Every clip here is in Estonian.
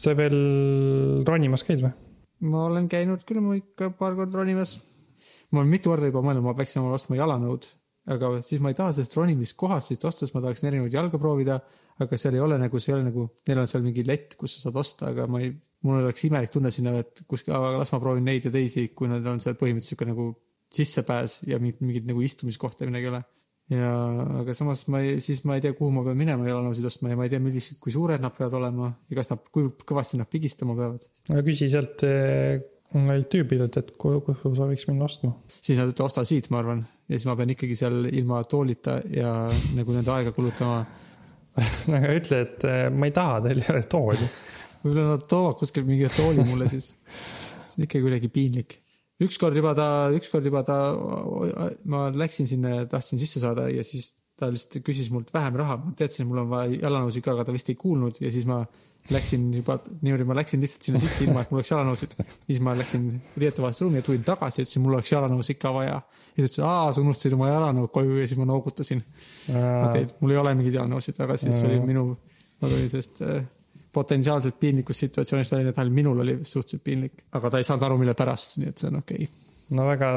sa veel ronimas käid või? ma olen käinud küll ma ikka paar korda ronimas. ma olen mitu korda juba mõelnud, ma peaksin omale ostma jalanõud, aga siis ma ei taha sellest ronimiskohast vist osta, sest ma tahaksin erinevaid jalga proovida. aga seal ei ole nagu, see ei ole nagu, neil on seal mingi lett, kus sa saad osta, aga ma ei, mul oleks imelik tunne sinna, et kuskil, las ma proovin neid ja teisi, kui nad on seal põhimõtteliselt sihuke nagu sissepääs ja mingit, mingit nagu istumiskohta midagi ei ole ja, aga samas ma ei, siis ma ei tea, kuhu ma pean minema jalanõusid ostma ja ma ei tea, millised, kui suured nad peavad olema ja kas nad, kui kõvasti nad pigistama peavad. aga küsi sealt eh, neilt tüübidelt, et kuhu, sa võiks minna ostma. siis nad ütlevad osta siit, ma arvan, ja siis ma pean ikkagi seal ilma toolita ja nagu nende aega kulutama. aga ütle, et eh, ma ei taha, teil ei ole tooli. võib-olla nad toovad kuskilt mingi tooli mulle siis. see on ikka kuidagi piinlik. Ükskord juba ta, ükskord juba ta, ma läksin sinna ja tahtsin sisse saada ja siis ta lihtsalt küsis mult vähem raha, ma teadsin, et mul on vaja jalanõusid ka, aga ta vist ei kuulnud ja siis ma läksin juba niimoodi, ma läksin lihtsalt sinna sisse ilma, et mul oleks jalanõusid. siis ma läksin riietuvahelisse ruumi ja tulin tagasi ütlesin, mul oleks jalanõusid ikka vaja. ja ta ütles, aa, sa unustasid oma jalanõud koju ja siis ma noogutasin. mul ei ole mingeid jalanõusid, aga siis oli minu, ma tulin sellest äh, potentsiaalselt piinlikust situatsioonist välja, et minul oli suhteliselt piinlik, aga ta ei saanud aru, mille pärast, nii et see on okei okay.. no väga,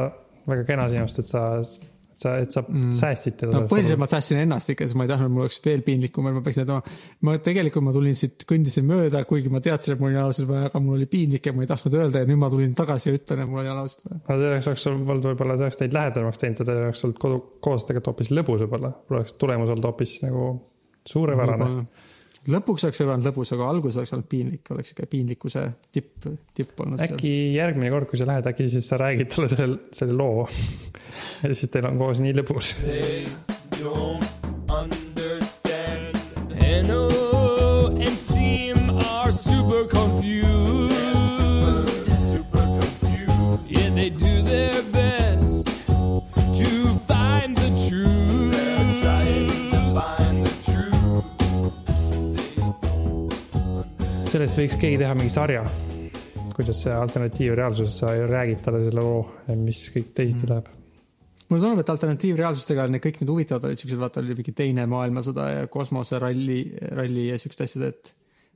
väga kena sinust, et sa, sa, et sa mm. säästsid teda no. põhiliselt ma säästsin ennast ikka, sest ma ei tahtnud, et mul oleks veel piinlikum, et ma peaksin ütlema. ma tegelikult ma tulin siit, kõndisin mööda, kuigi ma teadsin, et mul on jalasid vaja, aga mul oli piinlik ja ma ei tahtnud öelda ja nüüd ma tulin tagasi ja ütlen, et mul on jalasid vaja. aga selleks oleks olnud võib-olla, see oleks teid lähedamaks teinud, teil oleks olnud kodu, koos tegelikult hoopis lõbus võib-olla. oleks tulemus olnud hoopis nagu suurepärane. Lõpuks oleks olnud lõbus, aga alguses oleks olnud piinlik, oleks ikka piinlikkuse tipp, tipp olnud seal. äkki järgmine kord, kui sa lähed, äkki siis sa räägid talle selle, selle loo. ja siis teil on koos nii lõbus. They don't understand. Hanno sellest võiks keegi teha mingi sarja. kuidas see alternatiivreaalsuses sa räägid talle selle loo, mis kõik teisiti läheb. mulle tundub, et alternatiivreaalsustega need kõik need huvitavad olid siuksed, vaata oli mingi teine maailmasõda ja kosmoseralli, ralli ja siuksed asjad, et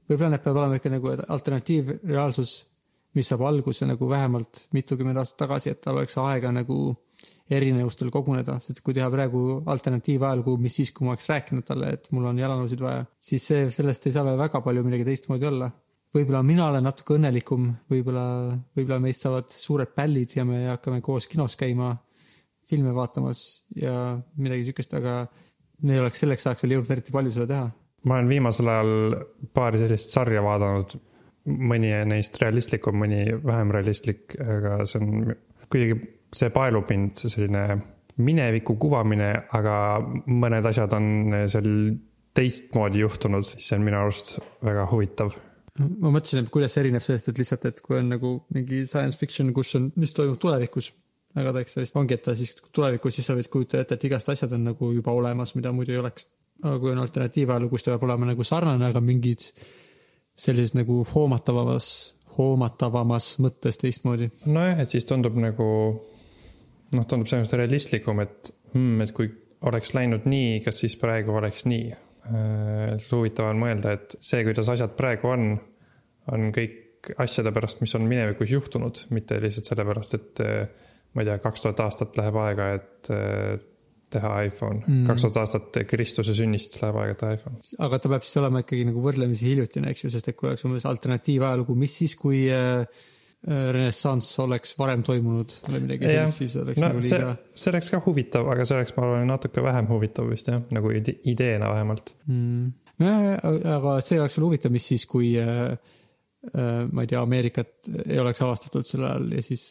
võib-olla need peavad olema ikka nagu alternatiivreaalsus, mis saab alguse nagu vähemalt mitukümmend aastat tagasi, et tal oleks aega nagu erinevustel koguneda, sest kui teha praegu alternatiivajalugu, mis siis, kui ma oleks rääkinud talle, et mul on jalanõusid vaja, siis see, sellest ei saa veel väga palju midagi teistmoodi olla. võib-olla mina olen natuke õnnelikum, võib-olla, võib-olla meist saavad suured pällid ja me hakkame koos kinos käima filme vaatamas ja midagi siukest, aga meil oleks selleks ajaks veel jõudnud eriti palju seda teha. ma olen viimasel ajal paari sellist sarja vaadanud, mõni neist realistlikum, mõni vähem realistlik, aga see on kuidagi, see paelub mind, see selline mineviku kuvamine, aga mõned asjad on seal teistmoodi juhtunud, see on minu arust väga huvitav. ma mõtlesin, et kuidas see erineb sellest, et lihtsalt, et kui on nagu mingi science fiction, kus on, mis toimub tulevikus. aga ta eks ta vist ongi, et ta siis tulevikus, siis sa võid kujutada ette, et igast asjad on nagu juba olemas, mida muidu ei oleks. aga kui on alternatiivajalugu, kus ta peab olema nagu sarnane, aga mingid sellises nagu hoomatavamas, hoomatavamas mõttes teistmoodi. nojah, et siis tundub nagu noh, tundub selles mõttes realistlikum, et hmm,, et kui oleks läinud nii, kas siis praegu oleks nii. huvitav on mõelda, et see, kuidas asjad praegu on, on kõik asjade pärast, mis on minevikus juhtunud, mitte lihtsalt sellepärast, et eh, ma ei tea, kaks tuhat aastat läheb aega, et eh, teha iPhone mm.. kaks tuhat aastat Kristuse sünnist läheb aega, teha iPhone. aga ta peab siis olema ikkagi nagu võrdlemisi hiljutine, eks ju, sest et kui oleks umbes alternatiivajalugu, mis siis, kui äh, renessanss oleks varem toimunud või midagi sellist, siis oleks no nagu liiga,, see oleks ka huvitav, aga see oleks, ma arvan, natuke vähem huvitav vist jah, nagu ide- ideena vähemalt. mm.. nojah, aga see oleks veel huvitav, mis siis, kui äh, ma ei tea, Ameerikat ei oleks avastatud sel ajal ja siis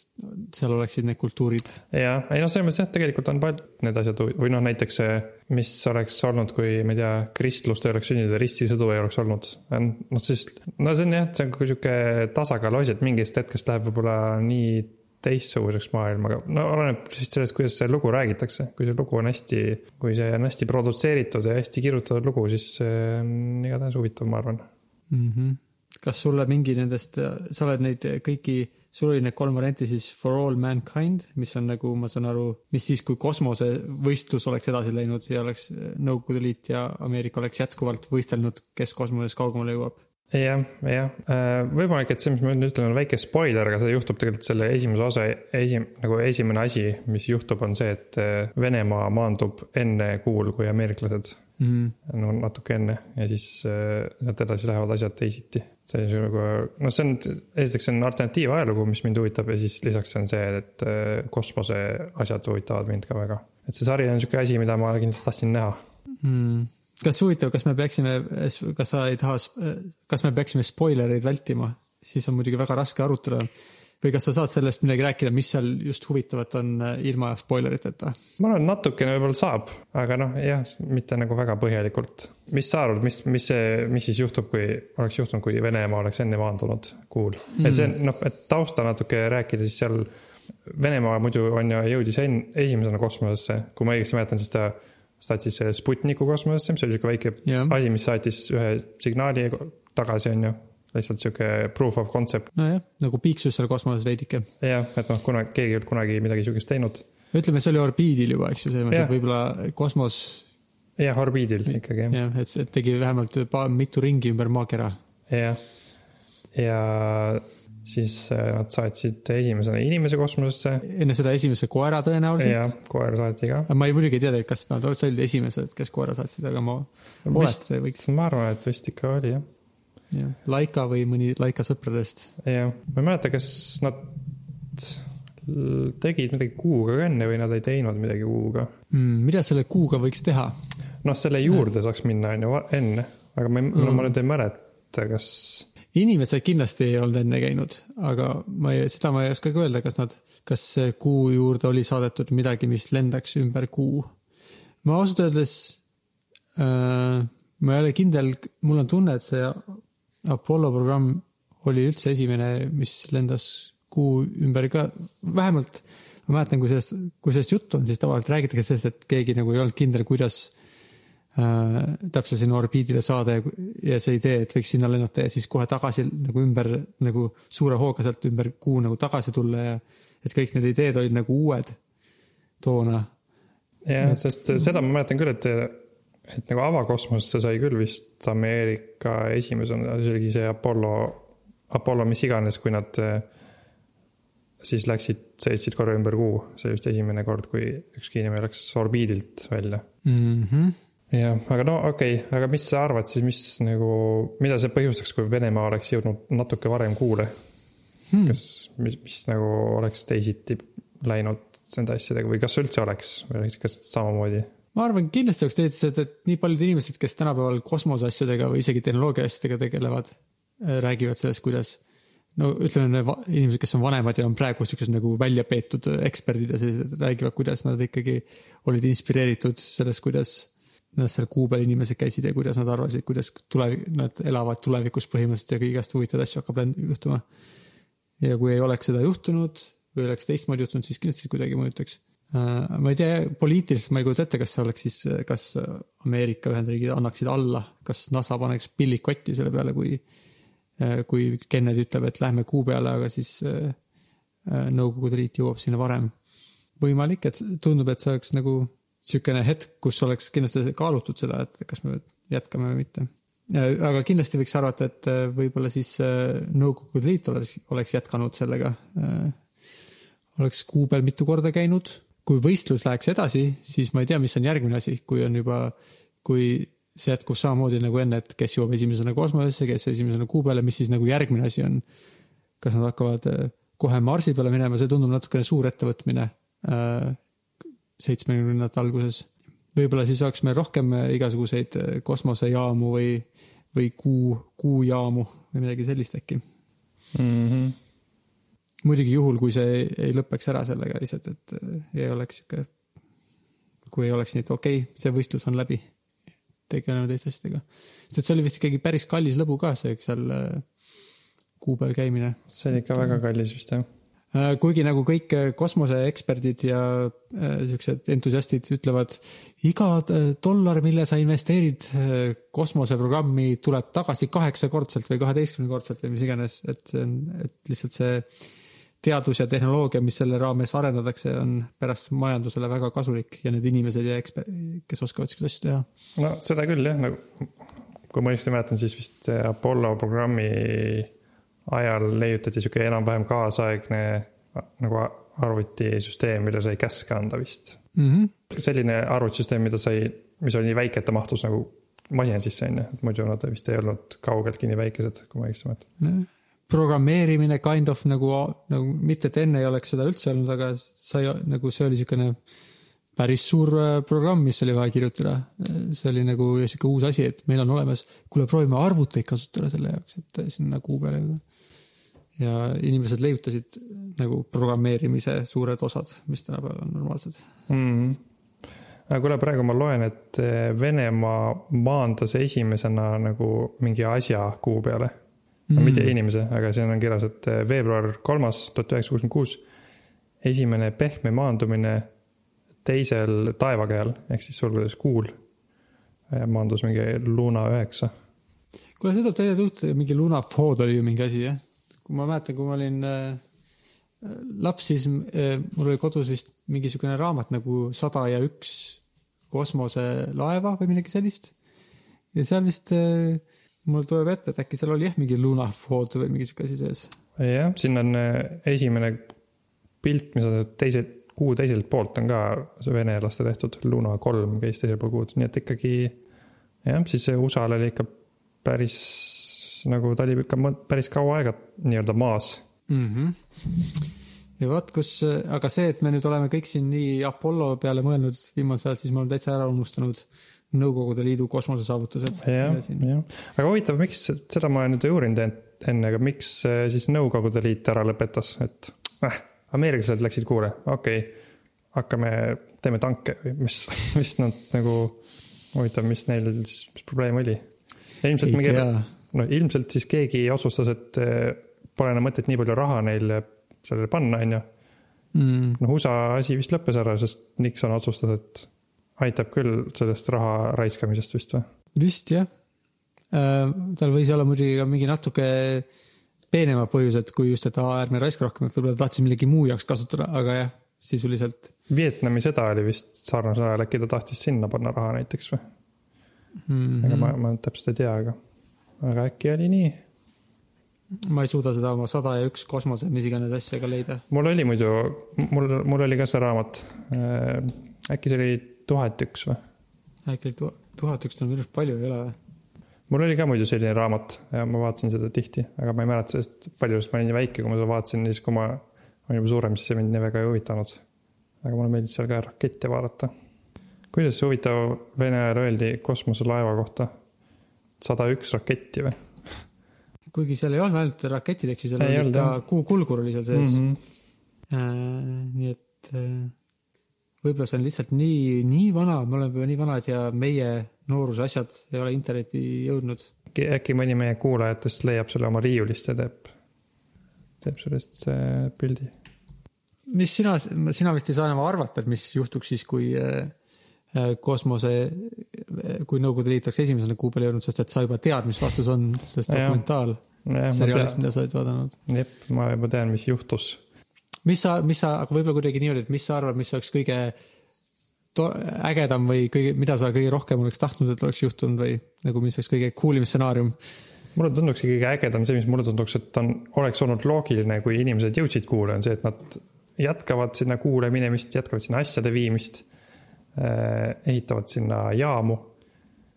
seal oleksid need kultuurid. ja, ei noh, selles mõttes jah, tegelikult on paljud need asjad või noh, näiteks see, mis oleks olnud, kui ma ei tea, kristlust ei oleks sündinud ja ristisõdu ei oleks olnud. noh, siis, no see on jah, see on ka sihuke tasakaalu asi, et mingist hetkest läheb võib-olla nii teistsuguseks maailm, aga no oleneb siis sellest, kuidas see lugu räägitakse. kui see lugu on hästi, kui see on hästi produtseeritud ja hästi kirjutatud lugu, siis see on igatahes huvitav, ma arvan. mm. -hmm. Kas sulle mingi nendest, sa oled neid kõiki, sul oli need kolm varianti siis For All Mankind, mis on nagu, ma saan aru, mis siis, kui kosmosevõistlus oleks edasi läinud ja oleks Nõukogude Liit ja Ameerika oleks jätkuvalt võistelnud, kes kosmoses kaugemale jõuab. jah, jah, võimalik, et see, mis ma nüüd ütlen, on väike spoiler, aga see juhtub tegelikult selle esimese osa esim-, nagu esimene asi, mis juhtub, on see, et äh, Venemaa maandub enne kuul kui ameeriklased. mm.. no natuke enne ja siis sealt edasi lähevad asjad teisiti. see on nagu, noh, see on, esiteks see on alternatiivajalugu, mis mind huvitab ja siis lisaks on see, et äh, kosmose asjad huvitavad mind ka väga. et see sari on sihuke asi, mida ma kindlasti tahtsin näha. Mm. kas huvitav, kas me peaksime, kas sa ei taha, kas me peaksime spoilereid vältima, siis on muidugi väga raske arutada. Või kas sa saad sellest midagi rääkida, mis seal just huvitavat on äh, ilma spoileriteta? ma arvan, et natukene võib-olla saab, aga noh, jah, mitte nagu väga põhjalikult. mis sa arvad, mis, mis see, mis siis juhtub, kui oleks juhtunud, kui Venemaa oleks enne maandunud kuul mm.? et see noh, et tausta natuke rääkida, siis seal Venemaa muidu on ju jõudis en- esimesena kosmosesse, kui ma õigesti mäletan, siis ta saatis selle Sputniku kosmosesse, mis oli sihuke väike Jah. asi, mis saatis ühe signaali tagasi, on ju. Lihtsalt sihuke proof of concept, nojah, nagu piiksus seal kosmoses veidike. jah, et noh, kuna keegi ei olnud kunagi midagi sihukest teinud. ütleme, see oli orbiidil juba, eks ju, selles mõttes, Jah. et võib-olla kosmos jah, orbiidil ikkagi jah jah, et see tegi vähemalt pa- mitu ringi ümber maakera. jah, ja siis äh, nad saatsid esimesena inimese kosmosesse enne seda esimese koera tõenäoliselt. koer saati ka. ma ei muidugi ei tea, kas nad olid esimesed, kes koera saatsid, aga ma ma arvan, et vist ikka oli jah, jah, Laika või mõni Laika sõpradest. jah, ma ei mäleta, kas nad tegid midagi kuuga ka enne või nad ei teinud midagi kuuga. Mm, mida selle kuuga võiks teha? noh, selle juurde saaks minna on ju enne, aga ma ei no,, ma nüüd ei mäleta, kas, inimesed kindlasti ei olnud enne käinud, aga ma ei, seda ma ei oska ka öelda, kas nad, kas kuu juurde oli saadetud midagi, mis lendaks ümber kuu. ma ausalt öeldes äh,, ma ei ole kindel, mul on tunne, et see Apollo programm oli üldse esimene, mis lendas kuu ümber ka, vähemalt ma mäletan, kui sellest, kui sellest juttu on, siis tavaliselt räägitakse sellest, et keegi nagu ei olnud kindel, kuidas äh, täpselt sinna orbiidile saada ja, ja see idee, et võiks sinna lennata ja siis kohe tagasi nagu ümber nagu suure hooga sealt ümber kuu nagu tagasi tulla ja et kõik need ideed olid nagu uued toona. jah, sest seda ma mäletan küll, et, et nagu avakosmosesse sai küll vist Ameerika esimesena, see oligi see Apollo, Apollo mis iganes, kui nad eh, siis läksid, sõitsid korra ümber kuu, see oli vist esimene kord, kui ükski inimene läks orbiidilt välja Mm -hmm. jah, aga no okei okay., aga mis sa arvad siis, mis nagu, mida see põhjustaks, kui Venemaa oleks jõudnud natuke varem kuule hmm.? kas, mis, mis nagu oleks teisiti läinud nende asjadega või kas üldse oleks või oleks ikka samamoodi? Ma arvan, kindlasti oleks teised, et, nii paljud inimesed, kes tänapäeval kosmoseasjadega või isegi tehnoloogia asjadega tegelevad, räägivad sellest, kuidas no ütleme, inimesed, kes on vanemad ja on praegu siuksed nagu välja peetud eksperdid ja sellised, räägivad, kuidas nad ikkagi olid inspireeritud sellest, kuidas nad seal kuu peal inimesed käisid ja kuidas nad arvasid, kuidas tulevik, nad elavad tulevikus põhimõtteliselt ja igast huvitavaid asju hakkab juhtuma. ja kui ei oleks seda juhtunud või oleks teistmoodi juhtunud, siis kindlasti kuidagi mõjutaks. Ma ei tea, poliitiliselt ma ei kujuta ette, kas see oleks siis, kas Ameerika Ühendriigid annaksid alla, kas NASA paneks pillid kotti selle peale, kui, kui Kennedy ütleb, et lähme kuu peale, aga siis äh, äh, Nõukogude Liit jõuab sinna varem. võimalik, et tundub, et see oleks nagu niisugune hetk, kus oleks kindlasti kaalutud seda, et kas me jätkame või mitte. aga kindlasti võiks arvata, et äh, võib-olla siis äh, Nõukogude Liit oleks, oleks jätkanud sellega. oleks kuu peal mitu korda käinud. Kui võistlus läheks edasi, siis ma ei tea, mis on järgmine asi, kui on juba, kui see jätkub samamoodi nagu enne, et kes jõuab esimesena kosmosesse, kes esimesena kuu peale, mis siis nagu järgmine asi on. kas nad hakkavad äh, kohe Marsi peale minema, see tundub natukene suur ettevõtmine äh, seitsmekümnendate alguses. võib-olla siis oleks meil rohkem äh, igasuguseid kosmosejaamu või, või kuu, kuujaamu või midagi sellist äkki. Mm -hmm. Muidugi juhul, kui see ei, ei lõpeks ära sellega lihtsalt, et äh, ei oleks sihuke, kui ei oleks nii, et okei okay,, see võistlus on läbi, tegeleme teiste asjadega. sest et see oli vist ikkagi päris kallis lõbu ka, see seal äh, kuu peal käimine. see oli ikka väga kallis vist jah. Äh, kuigi nagu kõik äh, kosmoseeksperdid ja äh, siuksed entusiastid ütlevad, iga äh, dollar, mille sa investeerid äh, kosmoseprogrammi, tuleb tagasi kaheksakordselt või kaheteistkümnekordselt või mis iganes, et see on, et lihtsalt see teadus ja tehnoloogia, mis selle raames arendatakse, on pärast majandusele väga kasulik ja need inimesed ja eksper-, kes oskavad siukseid asju teha. no seda küll jah, nagu kui ma õigesti mäletan, siis vist Apollo programmi ajal leiutati sihuke enam-vähem kaasaegne nagu arvutisüsteem, mille sai käske anda vist. mm. -hmm. selline arvutisüsteem, mida sai, mis oli nii väike, et ta mahtus nagu masina sisse, on ju, et muidu nad vist ei olnud kaugeltki nii väikesed, kui ma õigesti mäletan. Programmeerimine kind of nagu, nagu mitte et enne ei oleks seda üldse olnud, aga sai nagu see oli niisugune päris suur äh, programm, mis oli vaja kirjutada. see oli nagu sihuke uus asi, et meil on olemas, kuule, proovime arvuteid kasutada selle jaoks, et sinna kuu peale jõuda. ja inimesed leiutasid nagu programmeerimise suured osad, mis tänapäeval on normaalsed. mm.. aga kuule, praegu ma loen, et eh, Venemaa maandas esimesena nagu mingi asja kuu peale no,. mitte inimese, aga siin on kirjas, et eh, veebruar kolmas, tuhat üheksasada kuuskümmend kuus, esimene pehme maandumine teisel taevakehal ehk siis sulgudes kuul maandus mingi Luna üheksa. kuule, see tuleb teile tõuta, mingi Lunafood oli ju mingi asi, jah? kui ma mäletan, kui ma olin äh, laps, siis äh, mul oli kodus vist mingisugune raamat nagu Sada ja üks kosmoselaeva või midagi sellist. ja seal vist äh, mul tuleb ette, et äkki seal oli jah, mingi Lunafood või mingi sihuke asi sees. jah, siin on eh, esimene pilt, mis on teise, kuu teiselt poolt on ka see venelaste tehtud, Luna kolm käis teisel pool kuud, nii et ikkagi jah, siis see USA-l oli ikka päris nagu ta oli ikka päris kaua aega nii-öelda maas. mm. -hmm. ja vot kus, aga see, et me nüüd oleme kõik siin nii Apollo peale mõelnud viimasel ajal, siis me oleme täitsa ära unustanud Nõukogude Liidu kosmosesaavutused. jah, aga huvitav, miks, seda ma nüüd ei uurinud en- enne, aga miks eh, siis Nõukogude Liit ära lõpetas, et äh, ameeriklased läksid kuule, okei okay,, hakkame, teeme tanke või mis, mis nad nagu, huvitav, mis neil siis mis probleem oli? ilmselt mingi, no ilmselt siis keegi otsustas, et eh, pole enam mõtet nii palju raha neil sellele panna, on ju. Mm. noh, USA asi vist lõppes ära, sest Nixon otsustas, et aitab küll sellest raha raiskamisest vist või? vist jah. tal võis olla muidugi ka mingi natuke peenemad põhjused, kui just, et aa, ärme raiska rohkem, et võib-olla ta tahtis millegi muu jaoks kasutada, aga jah, sisuliselt Vietnami sõda oli vist sarnasel ajal, äkki ta tahtis sinna panna raha näiteks või? mm. ega ma, ma täpselt ei tea, aga, aga äkki oli nii. ma ei suuda seda oma sada ja üks kosmose, mis iganes asja ka leida. mul oli muidu, mul, mul oli ka see raamat. äkki see oli tuhat üks või? äkki tu- tuhat üks on minu arust palju, ei ole või? mul oli ka muidu selline raamat ja ma vaatasin seda tihti, aga ma ei mäleta sellest palju, sest ma olin nii väike, kui ma seda vaatasin siis, kui ma olin juba suurem, siis see mind nii väga ei huvitanud. aga mulle meeldis seal ka rakette vaadata. kuidas see huvitav Vene ajal öeldi kosmoselaeva kohta? sada üks raketti või kuigi seal ei olnud ainult raketid, eks ju, seal Ei oli ka jah. kuukulgur oli seal sees mm? mm. -hmm. -hmm. nii et äh, võib-olla see on lihtsalt nii, nii vana, me oleme juba nii vanad ja meie nooruse asjad ei ole internetti jõudnud. äkki, äkki mõni meie kuulajatest leiab selle oma riiulist ja teeb, teeb sellest äh, pildi. mis sina, sina vist ei saa enam arvata, et mis juhtuks siis, kui äh, äh, kosmose, kui Nõukogude Liit oleks esimesena kuu peale jõudnud, sest et sa juba tead, mis vastus on sellest Jah. dokumentaalseriaalist, mida sa oled vaadanud. jep, ma juba tean, mis juhtus. Mis sa, mis sa, aga võib-olla kuidagi niimoodi, et mis sa arvad, mis oleks kõige to- ägedam või kõige, mida sa kõige rohkem oleks tahtnud, et oleks juhtunud või nagu mis oleks kõige cool im stsenaarium? mulle tunduks kõige ägedam see, mis mulle tunduks, et on, oleks olnud loogiline, kui inimesed jõudsid kuule, on see, et nad jätkavad sinna kuule minemist, jätkavad sinna asjade viimist, ehitavad sinna jaamu.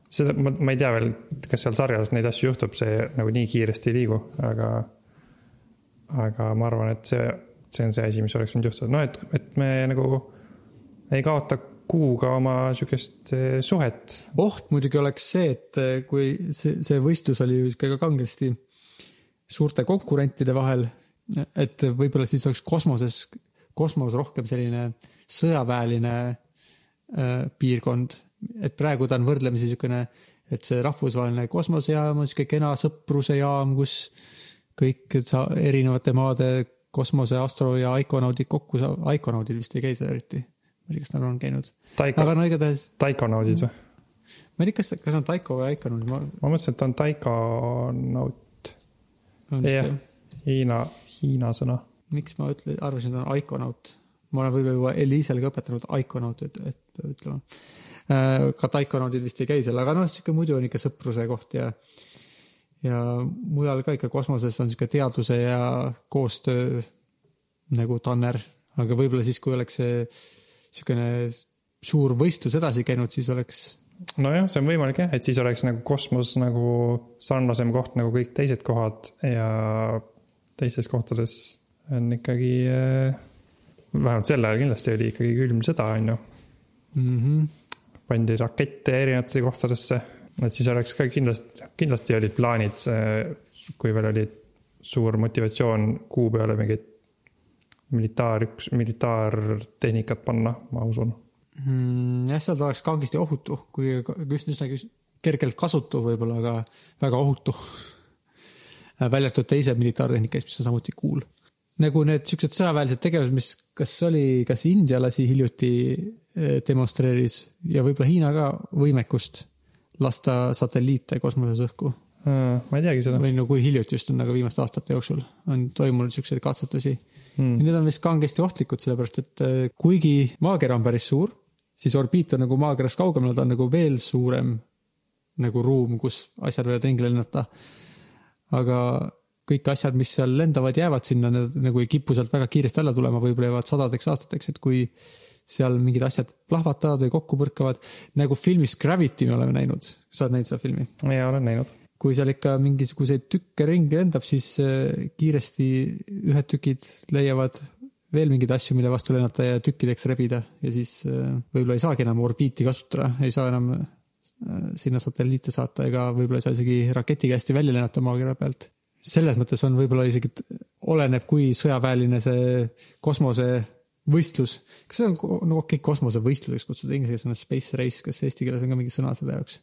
seda, ma, ma ei tea veel, kas seal sarjas neid asju juhtub, see nagu nii kiiresti ei liigu, aga, aga ma arvan, et see, see on see asi, mis oleks võinud juhtuda, no et, et me nagu ei kaota kuuga oma sihukest eh, suhet. Oht muidugi oleks see, et eh, kui see, see võistlus oli ju ikka kangesti suurte konkurentide vahel, et võib-olla siis oleks kosmoses, kosmos rohkem selline sõjaväeline äh, piirkond, et praegu ta on võrdlemisi niisugune, et see rahvusvaheline kosmosejaam on niisugune kena sõpruse jaam, kus kõik sa- erinevate maade kosmose astro ja aikonaudid kokku saavad, aikonaudid vist ei käi seal eriti, ma ei tea, kas nad on käinud, aga no igatahes taikonaudid või? ma ei tea, kas, kas on Taiko või Aikonaud, ma ma mõtlesin, et ta on taikonaut, Jah. Hiina, Hiina sõna. miks ma ütle, arvasin, et ta on Aikonaut. ma olen võib-olla juba Eliisele ka õpetanud Aikonaut üt- et- ütlema. ka taikonaudid vist ei käi seal, aga noh, sihuke muidu on ikka sõpruse koht ja ja mujal ka ikka kosmoses on sihuke teaduse ja koostöö nagu tanner, aga võib-olla siis, kui oleks see sihukene suur võistlus edasi käinud, siis oleks nojah, see on võimalik jah, et siis oleks nagu kosmos nagu sarnasem koht nagu kõik teised kohad ja teistes kohtades on ikkagi äh, vähemalt sel ajal kindlasti oli ikkagi külm sõda, on ju. mm. -hmm. pandi rakette erinevatesse kohtadesse, et siis oleks ka kindlasti, kindlasti olid plaanid, kui veel oli suur motivatsioon kuu peale mingit militaarüks, militaartehnikat panna, ma usun. mm,. jah, seal ta oleks kangesti ohutu, kui üsna kergelt kasutu võib-olla, aga väga ohutu. välja arvatud teise militaartehnika eest, mis on samuti cool. nagu need siuksed sõjaväelised tegevused, mis, kas oli, kas India lasi hiljuti eh, demonstreeris ja võib-olla Hiina ka võimekust lasta satelliite kosmoses õhku ma ei teagi seda või no kui hiljuti just on, aga viimaste aastate jooksul on toimunud siukseid katsetusi mm. ja. need on vist kangesti ohtlikud, sellepärast et äh, kuigi maakera on päris suur, siis orbiit on nagu maakerast kaugemal, ta on nagu veel suurem nagu ruum, kus asjad võivad ringi lennata. aga kõik asjad, mis seal lendavad, jäävad sinna, need nagu ei kipu sealt väga kiiresti alla tulema, võib-olla jäävad sadadeks aastateks, et kui seal mingid asjad plahvatavad või kokku põrkavad, nagu filmis Gravity me oleme näinud, sa oled näinud seda filmi? ja olen näinud. kui seal ikka mingisuguseid tükke ringi lendab, siis äh, kiiresti ühed tükid leiavad veel mingeid asju, mille vastu lennata ja tükkideks rebida ja siis äh, võib-olla ei saagi enam orbiiti kasutada, ei saa enam äh, sinna satelliite saata ega võib-olla ei saa isegi raketiga hästi välja lennata maakera pealt. selles mõttes on võib-olla isegi, oleneb, kui sõjaväeline see kosmosevõistlus, kas see on no okei okay,, kosmosevõistluseks kutsuda, inglise keeles on space race, kas eesti keeles on ka mingi sõna selle jaoks?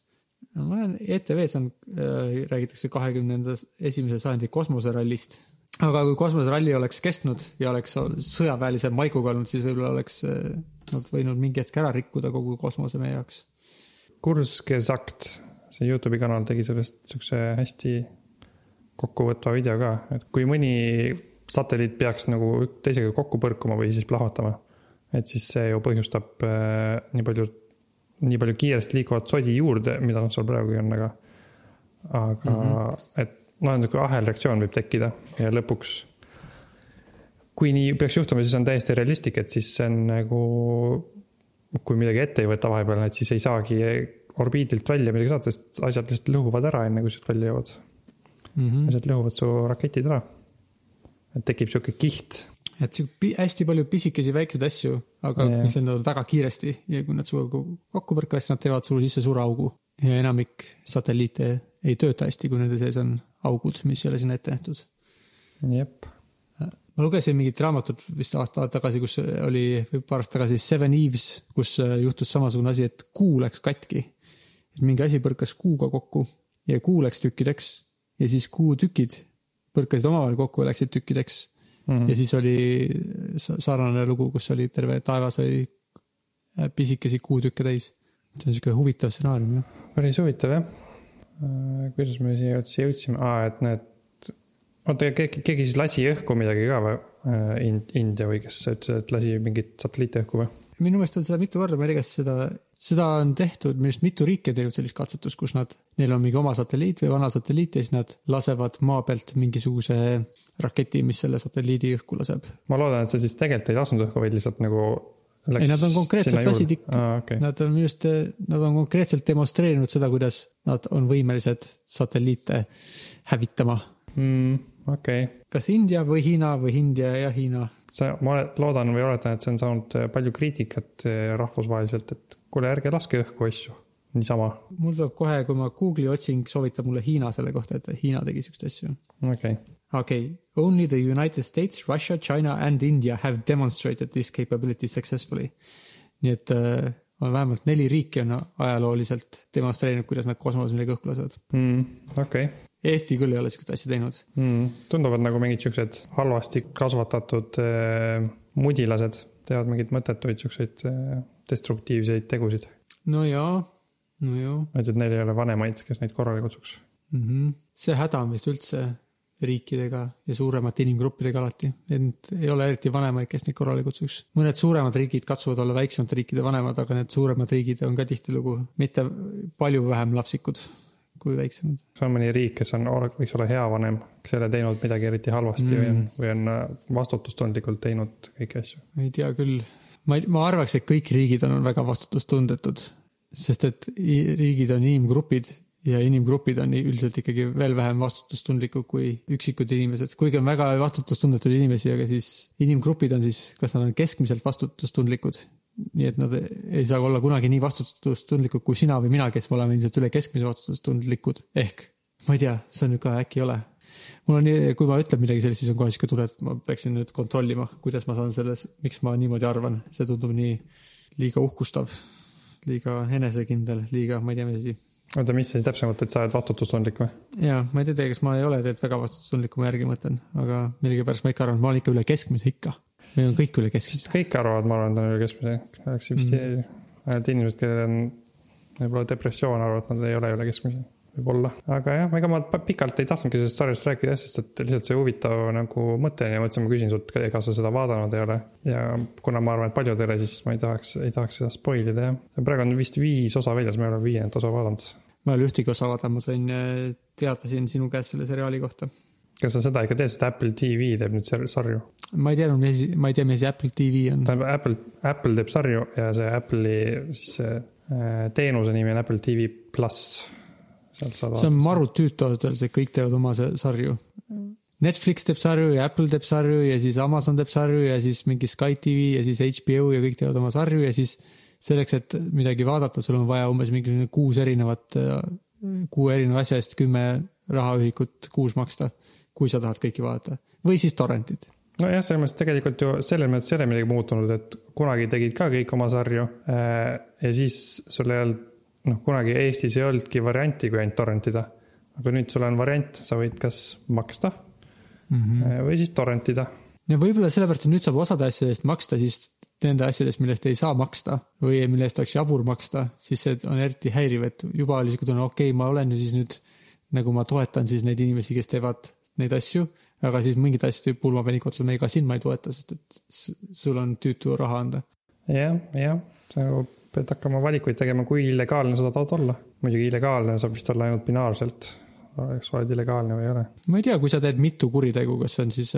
ma olen, ETV-s on äh,, räägitakse kahekümnenda esimese sajandi kosmoserallist. aga kui kosmoseralli oleks kestnud ja oleks sõjaväelise maiguga olnud, siis võib-olla oleks äh, nad võinud mingi hetk ära rikkuda kogu kosmose meie jaoks. Kursgesagt, see Youtube'i kanal tegi sellest siukse hästi kokkuvõtva video ka, et kui mõni satelliit peaks nagu teisega kokku põrkuma või siis plahvatama, et siis see ju põhjustab äh, nii palju, nii palju kiiresti liikuvat sodi juurde, mida noh, seal praegugi on, aga, aga mm -hmm. et noh, niisugune ahelreaktsioon võib tekkida ja lõpuks kui nii peaks juhtuma, siis on täiesti realistlik, et siis see on nagu, kui midagi ette ei võta vahepeal, et siis ei saagi orbiidilt välja midagi saada, sest asjad lihtsalt lõhuvad ära, enne kui sealt välja jõuavad. Mm -hmm. asjad lõhuvad su raketid ära. Et tekib sihuke kiht. et sihuke hästi palju pisikesi väikseid asju, aga yeah. mis lendavad väga kiiresti ja kui nad sinuga kokku põrkavad, siis nad teevad sulle sisse suure augu. ja enamik satelliite ei tööta hästi, kui nende sees on augud, mis ei ole sinna ette nähtud. jep, ma lugesin mingit raamatut vist aasta tagasi, kus oli, või paar aastat tagasi Seven Eves, kus äh, juhtus samasugune asi, et kuu läks katki. et mingi asi põrkas kuuga kokku ja kuu läks tükkideks ja siis kuutükid põrkasid omavahel kokku ja läksid tükkideks mm. -hmm. ja siis oli sa- sarnane lugu, kus oli terve taevas oli äh, pisikesi kuutükke täis. see on siuke huvitav stsenaarium jah. päris huvitav jah. kuidas me siia üldse jõudsime, aa, et need, oota, keegi, keegi siis lasi õhku midagi ka või? Ind-, India või kes sa ütlesid, et lasi mingit satelliiti õhku või? minu meelest on seda mitu korda, ma ei tea, kas seda, seda on tehtud, minu arust mitu riiki on teinud sellist katsetust, kus nad, neil on mingi oma satelliit või vana satelliit ja siis nad lasevad maa pealt mingisuguse raketi, mis selle satelliidi õhku laseb. ma loodan, et see siis tegelikult ei lasknud õhku, vaid lihtsalt nagu. Ei, nad on konkreetselt lasid ikka- aa, okei, Nad on minu arust, nad on konkreetselt demonstreerinud seda, kuidas nad on võimelised satelliite hävitama. Mm, okei. kas India või Hiina või India ja Hiina. see, ma loodan või oletan, et see on saanud äh, palju kriitikat äh, rahvusvaheliselt, et kuule, ärge laske õhku asju, niisama, mul tuleb kohe, kui ma Google'i otsing, soovitab mulle Hiina selle kohta, et Hiina tegi siukseid asju okei okay.. Okay, only the United States, Russia, China and India have demonstrated this capability successfully. nii et äh, on vähemalt neli riiki on ajalooliselt demonstreerinud, kuidas nad kosmoses midagi õhku lasevad. mm,. okei okay. Eesti küll ei ole siukest asja teinud. mm.. tunduvad nagu mingid siuksed halvasti kasvatatud äh, mudilased teevad mingeid mõttetuid siukseid äh, destruktiivseid tegusid. no jaa, no jaa et, et neil ei ole vanemaid, kes neid korrale kutsuks. mm. -hmm. see häda, mis üldse riikidega ja suuremate inimgruppidega alati, ent ei ole eriti vanemaid, kes neid korrale kutsuks. mõned suuremad riigid katsuvad olla väiksemate riikide vanemad, aga need suuremad riigid on ka tihtilugu mitte palju vähem lapsikud kui väiksemad. kas on mõni riik, kes on, võiks olla hea vanem, kes ei ole teinud midagi eriti halvasti mm. või on, või on äh, vastutustundlikult teinud kõiki asju? ei tea küll, ma ma arvaks, et kõik riigid on väga vastutustundetud, sest et riigid on inimgrupid ja inimgrupid on üldiselt ikkagi veel vähem vastutustundlikud kui üksikud inimesed, kuigi on väga vastutustundetuid inimesi, aga siis inimgrupid on siis, kas nad on keskmiselt vastutustundlikud, nii et nad ei saa olla kunagi nii vastutustundlikud kui sina või mina, kes me oleme ilmselt üle keskmise vastutustundlikud, ehk ma ei tea, see on nüüd ka äkki ole mul on kui ma ütlen midagi sellist, siis on kohe sihuke tunne, et ma peaksin nüüd kontrollima, kuidas ma saan selles, miks ma niimoodi arvan, see tundub nii liiga uhkustav, liiga enesekindel, liiga, ma ei tea, mis asi. oota, mis sa siis täpsemalt, et sa oled vastutustundlik või? ja ma ei tea, kas ma ei ole tegelikult väga vastutustundlik, kui ma järgi mõtlen, aga millegipärast ma ikka arvan, et ma olen ikka üle keskmise ikka. Me oleme kõik üle keskmise. kõik arvavad, ma arvan, et on üle keskmise, oleks vist mm. ainult inimesed, kellel on võib-olla depressioon, arvavad, et nad ei ole üle keskmise, võib-olla. aga jah, ega ma pikalt ei tahtnudki sellest sarjast rääkida jah, sest et lihtsalt see huvitav nagu mõte ja mõtlesin, ma küsin sult, ega sa seda vaadanud ei ole. ja kuna ma arvan, et paljud ei ole, siis ma ei tahaks, ei tahaks seda spoil ida jah. praegu on vist viis osa väljas, ma ei ole viiendat osa vaadanud. ma ei ole ühtegi osa vaadanud, ma sain äh, teada siin sinu käest selle seriaali kohta. kas sa seda ikka tead, sest Apple TV teeb nüüd sarju? Ma ei teadnud, mis ma ei tea, mis Apple TV on. tähendab Apple, Apple teeb sarju ja see Apple'i siis äh, teenuse nimi on Apple TV pluss. see on maru tüütu ausalt öeldes, et kõik teevad oma sarju. Netflix teeb sarju ja Apple teeb sarju ja siis Amazon teeb sarju ja siis mingi Sky TV ja siis HBO ja kõik teevad oma sarju ja siis selleks, et midagi vaadata, sul on vaja umbes mingi kuus erinevat, kuue erineva asja eest kümme rahaühikut kuus maksta, kui sa tahad kõiki vaadata. või siis torrentid. nojah, selles mõttes tegelikult ju selles mõttes ei ole midagi muutunud, et kunagi tegid ka kõik oma sarju. ja siis sul ei olnud, noh, kunagi Eestis ei olnudki varianti, kui ainult torrentida. aga nüüd sul on variant, sa võid kas maksta mm -hmm. või siis torrentida. ja võib-olla sellepärast, et nüüd saab osade asjade eest maksta, siis nende asjade eest, millest ei saa maksta või mille eest oleks jabur maksta, siis see on eriti häiriv, et juba oli siuke tunne, okei okay,, ma olen ju siis nüüd nagu ma toetan siis neid inimesi, kes teevad neid asju, aga siis puhul ma pean ikka otsustama, ega sind ma ei toeta, sest et sul on tüütu raha anda. jah, jah, nagu pead hakkama valikuid tegema, kui illegaalne sa tahad olla. muidugi illegaalne saab vist olla ainult binaarselt, kas sa oled illegaalne või ei ole. ma ei tea, kui sa teed mitu kuritegu, kas see on siis,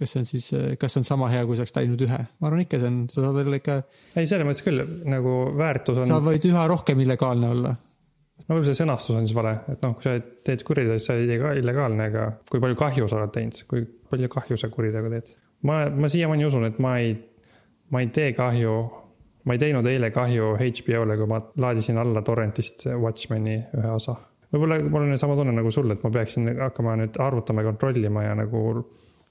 kas see on siis, kas see on sama hea, kui sa oleks teinud ühe? ma arvan ikka, see on, sa saad olla ikka, ei, selles mõttes küll nagu väärtus on sa võid üha rohkem illegaalne olla no võib-olla see sõnastus on siis vale, et noh, kui sa teed kuriteo, siis sa ei tee ka illegaalne, aga kui palju kahju sa oled teinud, kui palju kahju sa kuritegu teed. ma, ma siiamaani usun, et ma ei, ma ei tee kahju, ma ei teinud eile kahju HBO-le, kui ma laadisin alla torrentist Watchmeni ühe osa. võib-olla mul on sama tunne nagu sul, et ma peaksin hakkama nüüd arvutama ja kontrollima ja nagu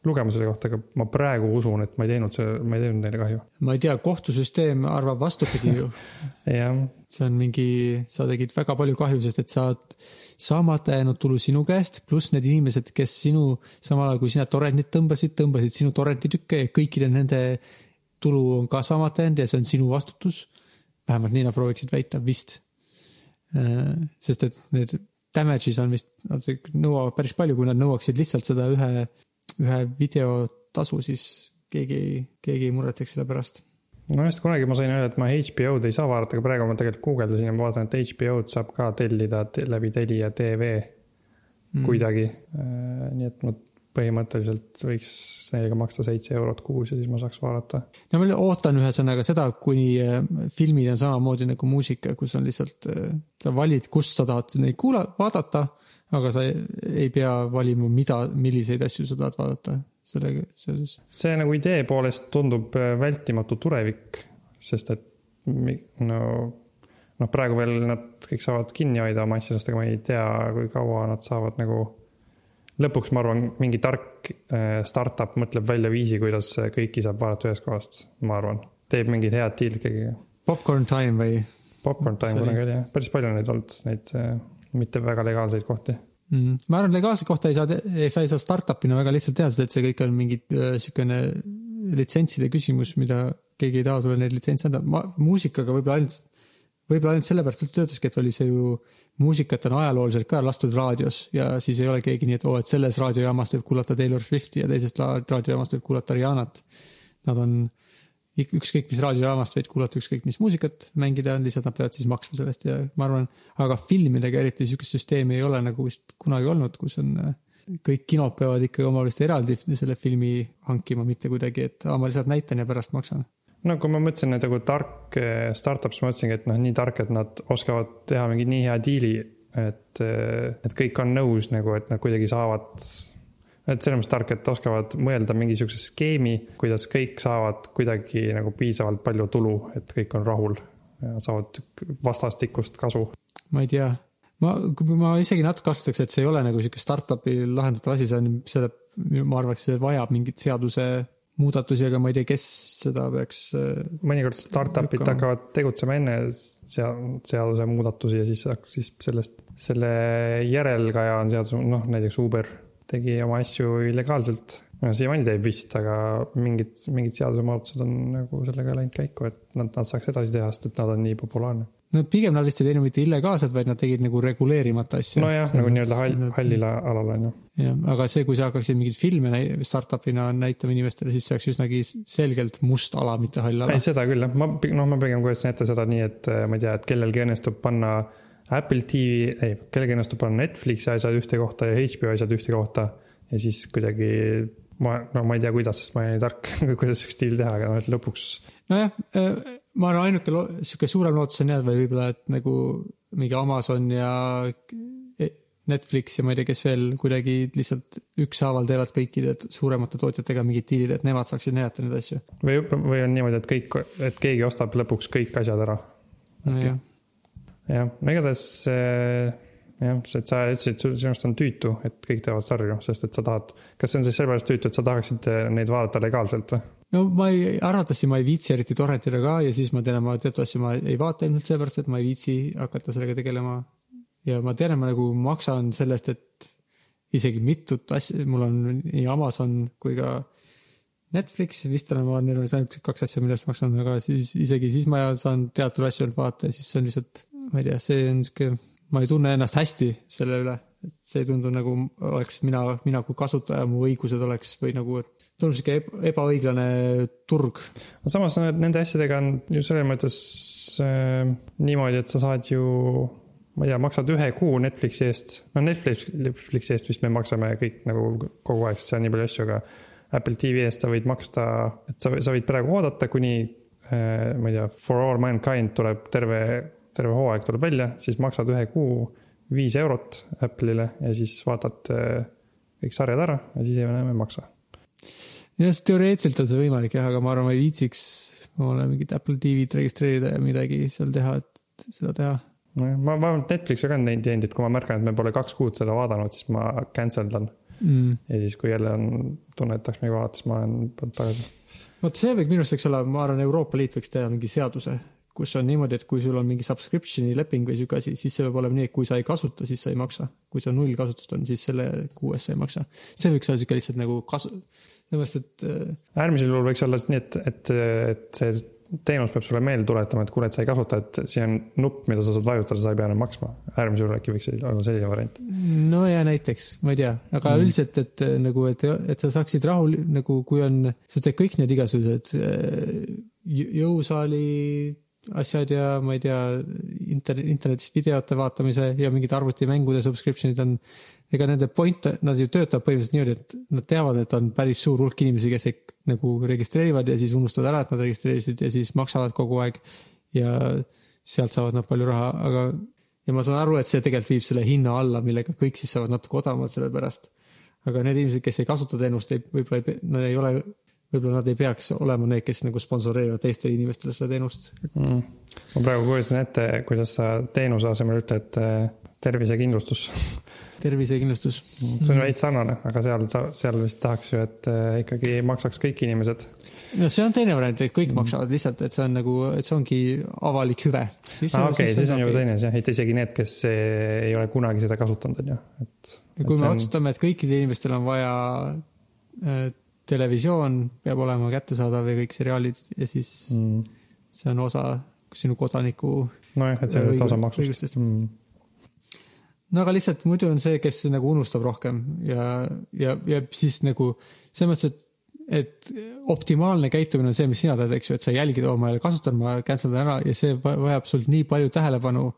lugema selle kohta, aga ma praegu usun, et ma ei teinud see, ma ei teinud neile kahju. ma ei tea, kohtusüsteem arvab vastupidi ju. jah, see on mingi, sa tegid väga palju kahju, sest et sa oled saamata jäänud tulu sinu käest, pluss need inimesed, kes sinu, samal ajal kui sina torrentit tõmbasid, tõmbasid sinu torrentitükke ja kõikide nende tulu on ka saamata jäänud ja see on sinu vastutus. vähemalt nii nad prooviksid väita, vist. sest et need damage'is on vist, nad nõuavad päris palju, kui nad nõuaksid lihtsalt seda ühe, ühe videotasu, siis keegi, keegi ei muretseks selle pärast no just kunagi ma sain öelda, et ma HBO-d ei saa vaadata, aga praegu ma tegelikult guugeldasin ja ma vaatan, et HBO-d saab ka tellida te- läbi Telia tv mm. kuidagi. nii et ma põhimõtteliselt võiks nendega maksta seitse eurot kuus ja siis ma saaks vaadata. no ma ootan ühesõnaga seda, kuni äh, filmid on samamoodi nagu muusika, kus on lihtsalt, sa valid, kust sa tahad neid kuula-, vaadata, aga sa ei, ei pea valima, mida, milliseid asju sa tahad vaadata sellega seoses. see nagu idee poolest tundub äh, vältimatu tulevik, sest et no, noh, praegu veel nad kõik saavad kinni hoida oma asjadest, aga ma ei tea, kui kaua nad saavad nagu. lõpuks ma arvan, mingi tark äh, startup mõtleb välja viisi, kuidas kõiki saab vaadata ühest kohast, ma arvan. teeb mingid head deal'id kõigiga. Popcorn time või Popcorn time kunagi oli jah, päris palju neid olnud, neid äh, mitte väga legaalseid kohti. mm.? ma arvan, legaalse kohta ei saa, saa, ei saa startup'ina väga lihtsalt teha, sest et see kõik on mingi öö, siukene litsentside küsimus, mida keegi ei taha sulle neid litsentse anda. ma muusikaga võib-olla ainult võib-olla ainult sellepärast üldse töötaski, et oli see ju, muusikat on ajalooliselt ka lastud raadios ja siis ei ole keegi nii, et oo, et selles raadiojaamast võib kuulata Taylor Swifti ja teisest la- raadiojaamast võib kuulata Rihanat. Nad on ik- ükskõik mis raadiojaamast võid kuulata ükskõik mis muusikat mängida, lihtsalt nad peavad siis maksma sellest ja ma arvan, aga filmidega eriti sihukest süsteemi ei ole nagu vist kunagi olnud, kus on äh, kõik kinod peavad ikkagi omavaheliselt eraldi selle filmi hankima, mitte kuidagi, et aa, ma lihtsalt näitan ja pärast maksan. no kui ma mõtlesin nagu tark eh, startup, siis ma mõtlesingi, et noh, nii tark, et nad oskavad teha mingi nii hea diili, et, et kõik on nõus nagu, et nad kuidagi saavad. Et selles mõttes tark, et oskavad mõelda mingi sihukese skeemi, kuidas kõik saavad kuidagi nagu piisavalt palju tulu, et kõik on rahul ja saavad vastastikust kasu. ma ei tea, ma, ma isegi natuke kasutaks, et see ei ole nagu sihuke startup'i lahendatav asi, see on, seda, ma arvaks, see vajab mingit seaduse muudatusi, aga ma ei tea, kes seda peaks. mõnikord startup'id Lükkama. hakkavad tegutsema enne sea-, seaduse muudatusi ja siis, siis sellest, selle järelkaja on seadus, noh näiteks Uber tegi oma asju illegaalselt. siiamaani teeb vist, aga mingid, mingid seadusemuudatused on nagu sellega läinud käiku, et nad, nad saaks edasi teha, sest et nad on nii populaarne. no pigem nad vist ei teinud mitte illegaalselt, vaid nad tegid nagu reguleerimata asja. nojah, nagu nii-öelda hall, hallil alal on ju. jah, aga see, kui sa hakkaksid mingeid filme startup'ina näitama inimestele, siis see oleks üsnagi selgelt must ala, mitte hall ala ei, seda küll jah, ma, noh, ma pigem kujutasin ette seda nii, et äh, ma ei tea, et kellelgi õnnestub panna Apple TV, ei, kellelgi õnnestub panna Netflixi asjad ühte kohta ja HBO asjad ühte kohta ja siis kuidagi ma, no ma ei tea, kuidas, sest ma ei ole nii tark, kuidas siukest diili teha, aga noh, et lõpuks nojah, ma arvan, ainuke lo- sihuke suurem lootus on jah, või võib-olla, et nagu mingi Amazon ja Netflix ja ma ei tea, kes veel kuidagi lihtsalt ükshaaval teevad kõikide suuremate tootjatega mingid diilid, et nemad saaksid näidata neid asju. või, või on niimoodi, et kõik, et keegi ostab lõpuks kõik asjad ära. nojah, jah, no igatahes äh, jah, et sa ütlesid, sinust on tüütu, et kõik teevad sarju, sest et sa tahad, kas see on siis sellepärast tüütu, et sa tahaksid äh, neid vaadata legaalselt või? no ma ei, arvatavasti ma ei viitsi eriti torrentida ka ja siis ma tean, et ma teatud asju ma ei vaata ilmselt sellepärast, et ma ei viitsi hakata sellega tegelema. ja ma tean, et ma nagu maksan sellest, et isegi mitut asja, mul on nii Amazon kui ka Netflix, vist olen ma, need on ainult kaks asja, millest maksan, aga siis isegi siis ma saan teatud asju ainult vaadata ja siis see on lihtsalt, ma ei tea, see on sihuke, ma ei tunne ennast hästi selle üle. et see ei tundu nagu oleks mina, mina kui kasutaja, mu õigused oleks või nagu, tundub sihuke eba- ebaõiglane turg. samas need- nende asjadega on ju selles mõttes äh, niimoodi, et sa saad ju, ma ei tea, maksad ühe kuu Netflixi eest. no Netflix, Netflixi eest vist me maksame kõik nagu kogu aeg, sest seal on nii palju asju, aga Apple TV eest sa võid maksta, et sa, sa võid praegu oodata, kuni äh, ma ei tea, For All Mankind tuleb terve, terve hooaeg tuleb välja, siis maksad ühe kuu viis eurot Apple'ile ja siis vaatad äh, kõik sarjad ära ja siis enam ei maksa. jah, teoreetiliselt on see võimalik jah, aga ma arvan, ma ei viitsiks omale mingit Apple TV-d registreerida ja midagi seal teha, et seda teha. nojah, ma, ma olen Netflixi ka neid teinud, et kui ma märkan, et me pole kaks kuud seda vaadanud, siis ma cancel dan. mm.. ja siis, kui jälle on tunne, et tahaks midagi vaadata, siis ma olen tagasi. vot see võiks minu arust võiks olla, ma arvan, Euroopa Liit võiks teha mingi seaduse, kus on niimoodi, et kui sul on mingi subscription'i leping või sihuke asi, siis see peab olema nii, et kui sa ei kasuta, siis sa ei maksa. kui sul null kasutust on, siis selle kuu eest sa ei maksa. see võiks olla sihuke lihtsalt nagu kasu, sellepärast et äh, äärmisel juhul võiks olla nii, et, et, et see teenus peab sulle meelde tuletama, et kuule, et sa ei kasuta, et siin on nupp, mida sa saad vajutada, sa ei pea enam maksma. äärmisel juhul äkki võiks olla selline variant. no ja näiteks, ma ei tea, aga mm. üldiselt, et äh, nagu, et, et sa saaksid rahul nagu, kui on, sa teed kõik need igasugused äh, jõ- jõusaali asjad ja ma ei tea, internet, internetist videote vaatamise ja mingid arvutimängude subscription'id on, ega nende point, nad ju töötavad põhimõtteliselt niimoodi, et nad teavad, et on päris suur hulk inimesi, kes ei, nagu registreerivad ja siis unustavad ära, et nad registreerisid ja siis maksavad kogu aeg. ja sealt saavad nad palju raha, aga ja ma saan aru, et see tegelikult viib selle hinna alla, millega kõik siis saavad natuke odavamalt selle pärast. aga need inimesed, kes ei kasuta teenust, võib-olla ei, nad ei ole, võib-olla nad ei peaks olema need, kes nagu sponsoreerivad teistele inimestele seda teenust. mm.. ma praegu kujutasin ette, kuidas sa teenuse asemel ütled äh, tervisekindlustus. tervisekindlustus. see on veits sarnane, aga seal, seal vist tahaks ju, et äh, ikkagi maksaks kõik inimesed. no see on teine variant, et kõik maksavad lihtsalt, et see on nagu, et see ongi avalik hüve. aa, okei, siis on juba teine asi jah, et isegi need, kes eh, ei ole kunagi seda kasutanud, on ju, et. kui me on... otsustame, et kõikidel inimestel on vaja televisioon peab olema kättesaadav ja kõik seriaalid ja siis mm. see on osa sinu kodaniku nojah, et see on osa maksust mm.. no aga lihtsalt muidu on see, kes nagu unustab rohkem ja, ja, ja siis nagu selles mõttes, et, et optimaalne käitumine on see, mis sina teed, eks ju, et sa jälgid, oo, ma ei ole kasutanud, ma cancel dan ära ja see va- vajab sult nii palju tähelepanu.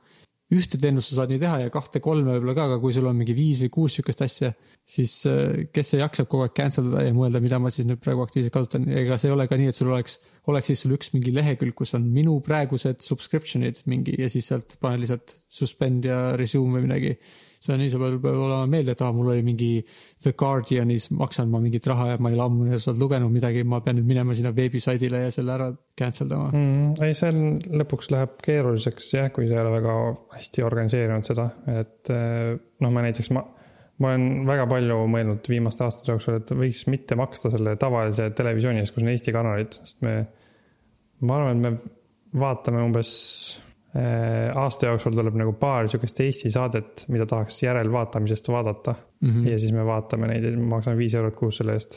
Ühte teenust sa saad nii teha ja kahte-kolme võib-olla ka, aga kui sul on mingi viis või kuus sihukest asja, siis äh, kes see jaksab kogu aeg cancel dada ja mõelda, mida ma siis nüüd praegu aktiivselt kasutan, ega see ei ole ka nii, et sul oleks, oleks siis sul üks mingi lehekülg, kus on minu praegused subscription'id mingi ja siis sealt pane lihtsalt suspend ja resume või midagi see on nii, sa pead pead olema meelde, et aa, mul oli mingi The Guardianis maksan ma mingit raha ja ma ei ole ammu sealt lugenud midagi, ma pean nüüd minema sinna veebisaidile ja selle ära cancel dama mm.. Ei, see on, lõpuks läheb keeruliseks jah, kui sa ei ole väga hästi organiseerinud seda, et eh, noh, ma näiteks ma, ma olen väga palju mõelnud viimaste aastate jooksul, et võiks mitte maksta selle tavalise televisiooni eest, kus on Eesti kanalid, sest me, ma arvan, et me vaatame umbes aasta jooksul tuleb nagu paar sihukest Eesti saadet, mida tahaks järelvaatamisest vaadata Mm -hmm. ja siis me vaatame neid ja ma maksan viis eurot kuus selle eest.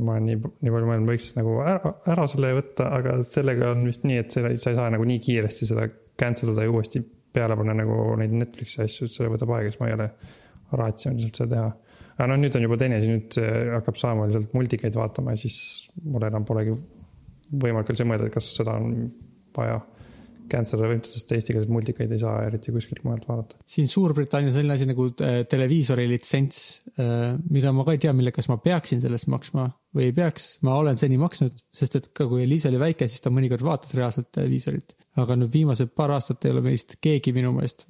ma olen nii, nii palju mõelnud, võiks nagu ära, ära selle võtta, aga sellega on vist nii, et selle, sa ei saa nagu nii kiiresti seda cancel ida ja uuesti peale panna nagu neid Netflixi asju, et see võtab aega, siis ma ei ole raatsinud lihtsalt seda teha. aga noh, nüüd on juba teine, siis nüüd eh, hakkab saama lihtsalt multikaid vaatama ja siis mul enam polegi võimalik üldse mõelda, et kas seda on vaja cancel mitte, sest eestikeelseid multikaid ei saa eriti kuskilt mujalt vaadata. siin Suurbritannias selline asi nagu äh, televiisori litsents, mida ma ka ei tea, mille, kas ma peaksin selle eest maksma või ei peaks. ma olen seni maksnud, sest et ka kui Liisa oli väike, siis ta mõnikord vaatas reaalselt televiisorit. aga nüüd viimased paar aastat ei ole meist keegi minu meelest.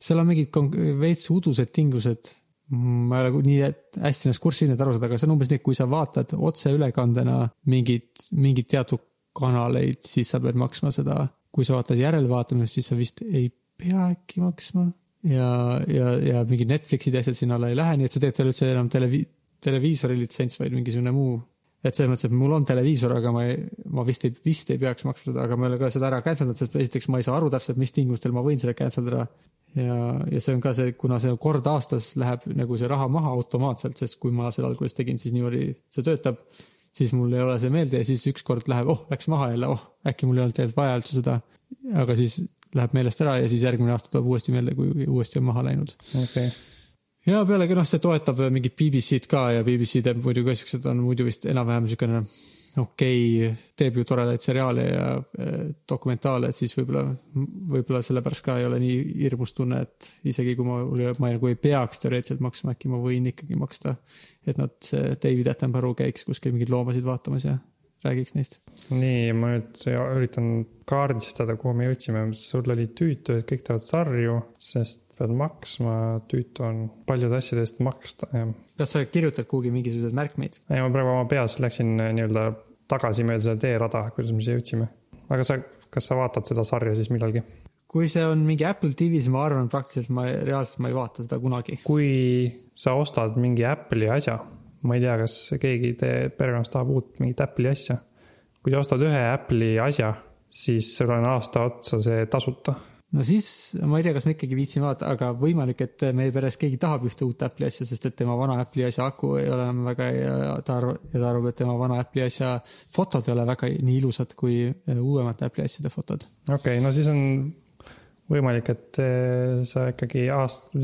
seal on mingid veits udused tingimused. ma ei ole nii hästi ennast kurssi et aru saada, aga see on umbes nii, et kui sa vaatad otseülekandena mingit, mingit teatud kanaleid, siis sa pead maksma seda. Kui sa vaatad järelvaatamist, siis sa vist ei pea äkki maksma ja, ja, ja mingid Netflixid ja asjad sinna alla ei lähe, nii et sa teed ole üldse enam televi-, televiisori litsents, vaid mingisugune muu. et selles mõttes, et mul on televiisor, aga ma ei, ma vist ei, vist ei peaks maksma seda, aga ma ei ole ka seda ära cancel danud, sest esiteks ma ei saa aru täpselt, mis tingimustel ma võin selle cancel dada. ja, ja see on ka see, kuna see kord aastas läheb nagu see raha maha automaatselt, sest kui ma seda alguses tegin, siis niimoodi see töötab siis mul ei ole see meelde ja siis ükskord läheb, oh, läks maha jälle, oh, äkki mul ei olnud tegelikult vaja üldse seda. aga siis läheb meelest ära ja siis järgmine aasta tuleb uuesti meelde, kui uuesti on maha läinud. okei okay., ja pealegi noh, see toetab mingit BBC-d ka ja BBC teeb muidu ka siuksed on muidu vist enam-vähem siukene okei okay,, teeb ju toredaid seriaale ja eh, dokumentaale, et siis võib-olla, võib-olla sellepärast ka ei ole nii hirmus tunne, et isegi kui ma, ma nagu ei peaks teoreetiliselt maksma, äkki ma võin ikkagi maksta. et nad, see David Attenborough käiks kuskil mingeid loomasid vaatamas ja räägiks neist. nii, ma nüüd üritan kaardistada, kuhu me jõudsime, sul oli tüütu, et kõik teevad sarju, sest pead maksma, tüütu on paljude asjade eest maksta, jah. kas sa kirjutad kuhugi mingisuguseid märkmeid? ei, ma praegu oma peas läksin äh, nii-öelda tagasi mööda seda teerada, kuidas me siia jõudsime. aga sa, kas sa vaatad seda sarja siis millalgi? kui see on mingi Apple TV, siis ma arvan, praktiliselt ma reaalselt ma ei vaata seda kunagi. kui sa ostad mingi Apple'i asja, ma ei tea, kas keegi teie perekonnas tahab uut mingit Apple'i asja. kui sa ostad ühe Apple'i asja, siis sul on aasta otsa see tasuta no siis ma ei tea, kas ma ikkagi viitsin vaadata, aga võimalik, et meie peres keegi tahab ühte uut Apple'i asja, sest et tema vana Apple'i asja aku ei ole enam väga hea ta arvab, ja ta arvab, et tema vana Apple'i asja fotod ei ole väga nii ilusad kui eh, uuemate Apple'i asjade fotod. okei okay,, no siis on võimalik, et eh, sa ikkagi aast-,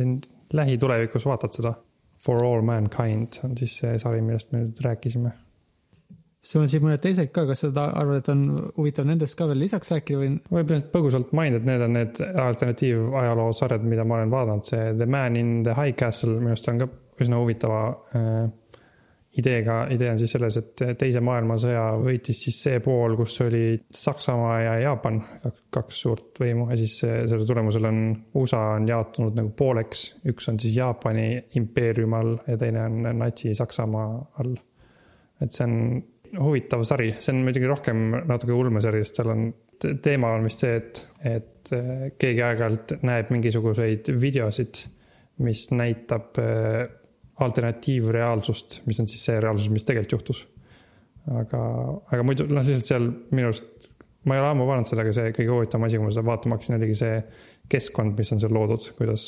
lähitulevikus vaatad seda. For all mankind on siis see sari, millest me nüüd rääkisime. Sul on siin mõned teised ka, kas sa arvad, et on huvitav nendest ka veel lisaks rääkida või? võib-olla põgusalt mainida, et need on need alternatiivajaloo-sarjad, mida ma olen vaadanud, see The Man in the High Castle minu arust on ka üsna huvitava äh, ideega, idee on siis selles, et teise maailmasõja võitis siis see pool, kus oli Saksamaa ja Jaapan, kaks suurt võimu ja siis see- selle tulemusel on USA on jaotunud nagu pooleks, üks on siis Jaapani impeeriumi all ja teine on Natsi-Saksamaa all. et see on huvitav sari, see on muidugi rohkem natuke ulmesari, sest seal on, teema on vist see, et, et eh, keegi aeg-ajalt näeb mingisuguseid videosid, mis näitab eh, alternatiivreaalsust, mis on siis see reaalsus, mis tegelikult juhtus. aga, aga muidu noh, lihtsalt seal minu arust, ma ei ole ammu vaadanud seda, aga see kõige huvitavam asi, kui ma seda vaatama hakkasin, oligi see keskkond, mis on seal loodud, kuidas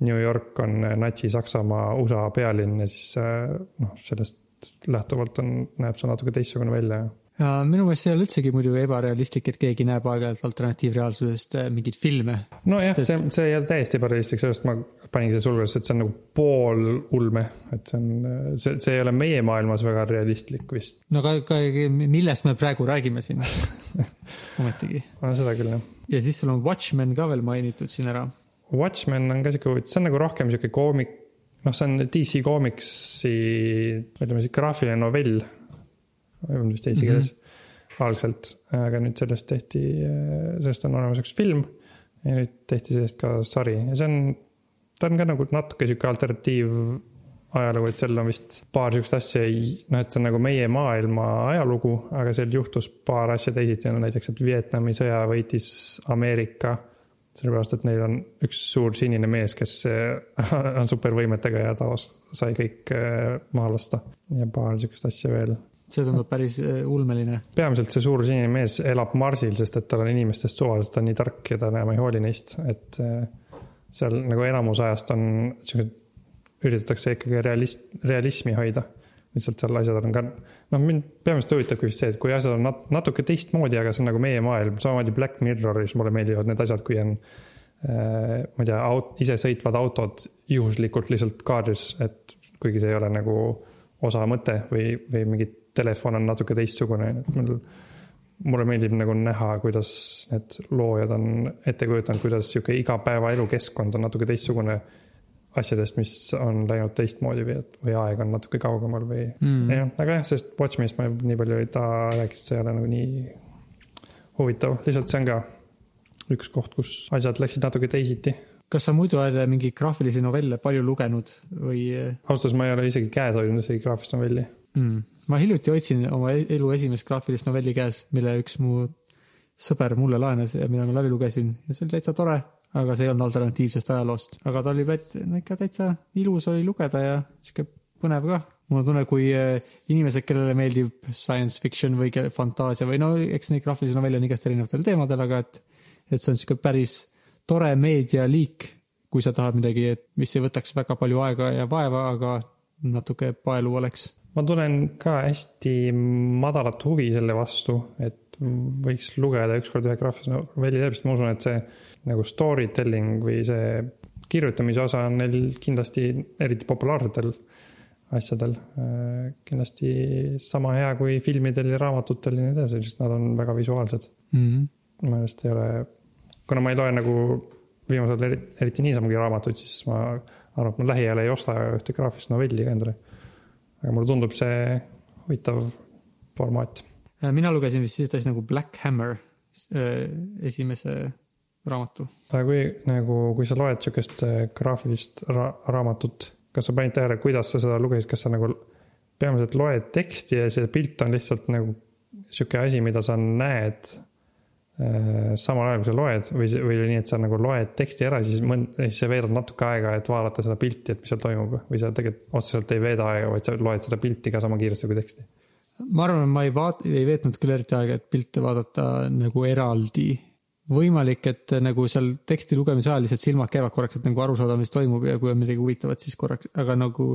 New York on Natsi-Saksamaa USA pealinn ja siis eh, noh, sellest lähtuvalt on, näeb see natuke teistsugune välja. ja minu meelest see ei ole üldsegi muidu ebarealistlik, et keegi näeb aeg-ajalt alternatiivreaalsusest äh, mingeid filme. nojah, see, see ei ole täiesti ebarealistlik, sellest ma paningi see sulgudes, et see on nagu pool ulme, et see on, see, see ei ole meie maailmas väga realistlik vist. no aga ka, millest me praegu räägime siin ometigi. no seda küll jah. ja siis sul on Watchmen ka veel mainitud siin ära. Watchmen on ka sihuke see on nagu rohkem sihuke koomik, noh, see on DC Comicsi, ütleme siis graafiline novell. on vist eesti keeles mm -hmm. algselt, aga nüüd sellest tehti, sellest on olemas üks film ja nüüd tehti sellest ka sari ja see on, ta on ka nagu natuke sihuke alternatiiv ajalugu, et seal on vist paar sihukest asja ei, noh, et see on nagu meie maailma ajalugu, aga seal juhtus paar asja teisiti, no näiteks, et Vietnami sõja võitis Ameerika sellepärast, et neil on üks suur sinine mees, kes äh, on supervõimetega ja ta sai kõik äh, maha lasta ja paar sihukest asja veel. see tundub päris äh, ulmeline. peamiselt see suur sinine mees elab Marsil, sest et tal on inimestest suva, sest ta on nii tark ja ta enam ei hooli neist, et seal nagu enamus ajast on siuksed, üritatakse ikkagi realist, realismi hoida. Lihtsalt seal asjad on ka, noh, mind peamiselt huvitabki vist see, et kui asjad on nat- natuke teistmoodi, aga see on nagu meie maailm, samamoodi Black Mirroris mulle meeldivad need asjad, kui on äh, ma ei tea, aut-, isesõitvad autod juhuslikult lihtsalt kaadris, et kuigi see ei ole nagu osa mõte või, või mingi telefon on natuke teistsugune, et mul mulle meeldib nagu näha, kuidas need loojad on ette kujutanud, kuidas sihuke igapäevaelu keskkond on natuke teistsugune asjadest, mis on läinud teistmoodi või, või aeg on natuke kaugemal või mm.. jah, aga jah, sellest Watchmenist ma nii palju ei taha rääkida, see ei ole nagu nii huvitav, lihtsalt see on ka üks koht, kus asjad läksid natuke teisiti. kas sa muidu oled mingeid graafilisi novelle palju lugenud või ausalt öeldes ma ei ole isegi käes hoidnud isegi graafilist novelli. mm.? ma hiljuti hoidsin oma e- elu esimest graafilist novelli käes, mille üks mu sõber mulle laenas ja mida ma läbi lugesin ja see oli täitsa tore, aga see ei olnud alternatiivsest ajaloost, aga ta oli no ikka täitsa ilus oli lugeda ja sihuke põnev ka. mul on tunne, kui eh, inimesed, kellele meeldib science fiction või fantaasia või no eks neid graafilisi novelle on igast erinevatel teemadel, aga et, et see on sihuke päris tore meedialiik, kui sa tahad midagi, mis ei võtaks väga palju aega ja vaeva, aga natuke paelu oleks ma tunnen ka hästi madalat huvi selle vastu, et võiks lugeda ükskord ühe graafilise novelli läbi, sest ma usun, et see nagu story telling või see kirjutamise osa on neil kindlasti eriti populaarsetel asjadel kindlasti sama hea kui filmidel ja raamatutel ja nii edasi, sest nad on väga visuaalsed. mm. -hmm. minu meelest ei ole, kuna ma ei loe nagu viimasel ajal eri- eriti niisamagi raamatuid, siis ma arvan, et ma lähiajal ei osta ühte graafilist novelli ka endale. Aga mulle tundub see huvitav formaat. Äh, mina lugesin vist sellist asja nagu Black Hammer, esimese raamatu. aga kui nagu, kui sa loed sihukest äh, graafilist ra raamatut, kas sa panid tähele, kuidas sa seda lugesid, kas sa nagu peamiselt loed teksti ja see pilt on lihtsalt nagu sihuke asi, mida sa näed äh, samal ajal, kui sa loed või, või oli nii, et sa nagu loed teksti ära, siis mõnd-, siis sa veedad natuke aega, et vaadata seda pilti, et mis seal toimub või sa tegelikult otseselt ei veeda aega, vaid sa loed seda pilti ka sama kiiresti kui teksti. ma arvan, ma ei vaat-, ei veetnud küll eriti aega, et pilte vaadata nagu eraldi. võimalik, et nagu seal teksti lugemise ajal lihtsalt silmad käivad korraks, et nagu aru saada, mis toimub ja kui on midagi huvitavat, siis korraks, aga nagu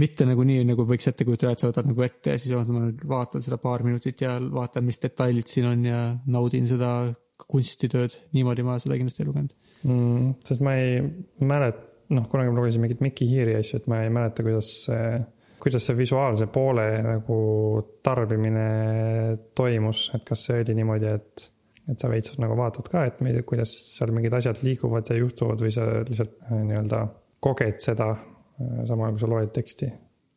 mitte nagu nii, nagu võiks ette kujutada, et sa võtad nagu ette ja siis ma vaatan seda paar minutit ja vaatan, mis detailid siin on ja naudin seda kunstitööd. niimoodi ma seda kindlasti ei lugenud. mm,. sest ma ei mäleta, noh, kunagi ma lugesin mingit Mikki Hiiri asju, et ma ei mäleta, kuidas see, kuidas see visuaalse poole nagu tarbimine toimus, et kas see oli niimoodi, et, et sa veits nagu vaatad ka, et mida- kuidas seal mingid asjad liiguvad ja juhtuvad või sa lihtsalt äh, nii-öelda koged seda, samal ajal kui sa loed teksti.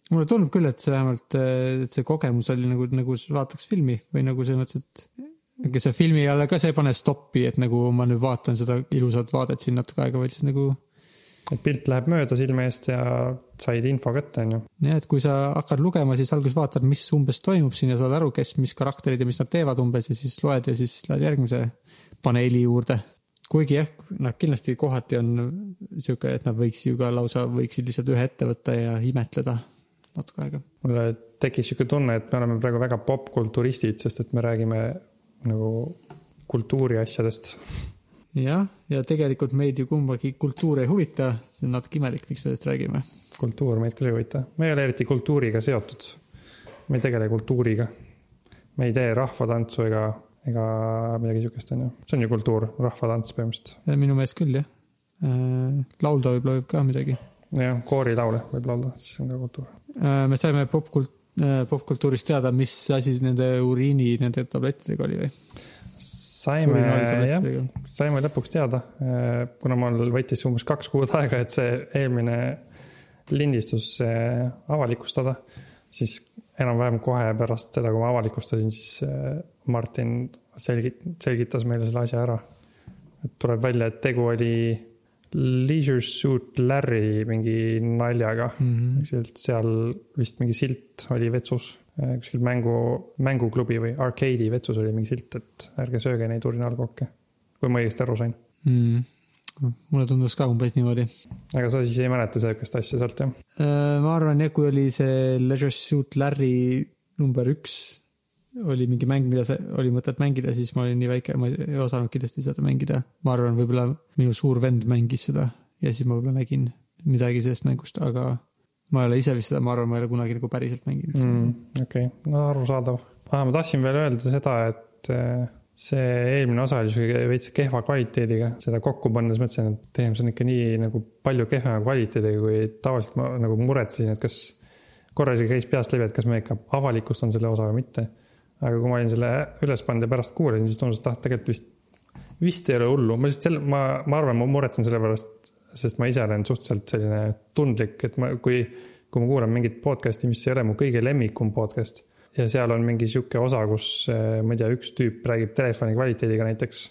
mulle tundub küll, et see vähemalt, et see kogemus oli nagu, nagu vaataks filmi või nagu selles mõttes, et ega see filmi all ka see ei pane stoppi, et nagu ma nüüd vaatan seda ilusat vaadet siin natuke aega, vaid siis nagu et pilt läheb mööda silme eest ja said info kätte, on ju. jah, et kui sa hakkad lugema, siis alguses vaatad, mis umbes toimub siin ja saad aru, kes, mis karakterid ja mis nad teevad umbes ja siis loed ja siis lähed järgmise paneeli juurde. Kuigi jah, nad kindlasti kohati on sihuke, et nad võiks ju ka lausa, võiksid lihtsalt ühe ette võtta ja imetleda natuke aega. mulle tekkis sihuke tunne, et me oleme praegu väga popkulturistid, sest et me räägime nagu kultuuri asjadest. jah, ja tegelikult meid ju kumbagi kultuur ei huvita, see on natuke imelik, miks me sellest räägime. kultuur meid küll ei huvita, me ei ole eriti kultuuriga seotud. me ei tegele kultuuriga. me ei tee rahvatantsu ega, ega midagi sihukest, on ju. see on ju kultuur, rahvatants põhimõtteliselt. minu meelest küll jah. laulda võib-olla võib ka midagi. jah, koorilaule võib laulda, siis on ka kultuur. me saime popkult-, popkultuurist teada, mis asi nende uriini nende tablettidega oli või? saime, jah, saime lõpuks teada, kuna mul võttis umbes kaks kuud aega, et see eelmine lindistus avalikustada, siis enam-vähem kohe pärast seda, kui ma avalikustasin, siis Martin selgit-, selgitas meile selle asja ära. et tuleb välja, et tegu oli Leisure Suit Larry mingi naljaga Mhm. kuskilt seal vist mingi silt oli vetsus, kuskil mängu, mänguklubi või arcade'i vetsus oli mingi silt, et ärge sööge neid urinaalkooke. kui ma õigesti aru sain. mm.. mulle tundus ka umbes niimoodi. aga sa siis ei mäleta sihukest asja sealt jah? ma arvan jah, kui oli see Leisure Suit Larry number üks, oli mingi mäng, mida sa, oli mõtet mängida, siis ma olin nii väike, ma ei osanud kindlasti seda mängida. ma arvan, võib-olla minu suur vend mängis seda ja siis ma võib-olla nägin midagi sellest mängust, aga ma ei ole ise vist seda, ma arvan, ma ei ole kunagi nagu päriselt mänginud mm.. okei okay., no arusaadav ah,. ma tahtsin veel öelda seda, et eh, see eelmine osa oli sihuke veits kehva kvaliteediga, seda kokku pannes mõtlesin, et damn, see on ikka nii nagu palju kehvema kvaliteediga, kui tavaliselt ma nagu muretsesin, et kas korra isegi käis peast läbi, et kas ma ikka avalikustan selle osa või mitte. Aga kui ma olin selle üles pannud ja pärast kuulasin, siis tundus, et ah, tegelikult vist, vist ei ole hullu, ma lihtsalt selle, ma, ma arvan, ma muretsen selle pärast, sest ma ise olen suhteliselt selline tundlik, et ma, kui, kui ma kuulan mingit podcast'i, mis ei ole mu kõige lemmikum podcast ja seal on mingi sihuke osa, kus eh, ma ei tea, üks tüüp räägib telefoni kvaliteediga näiteks,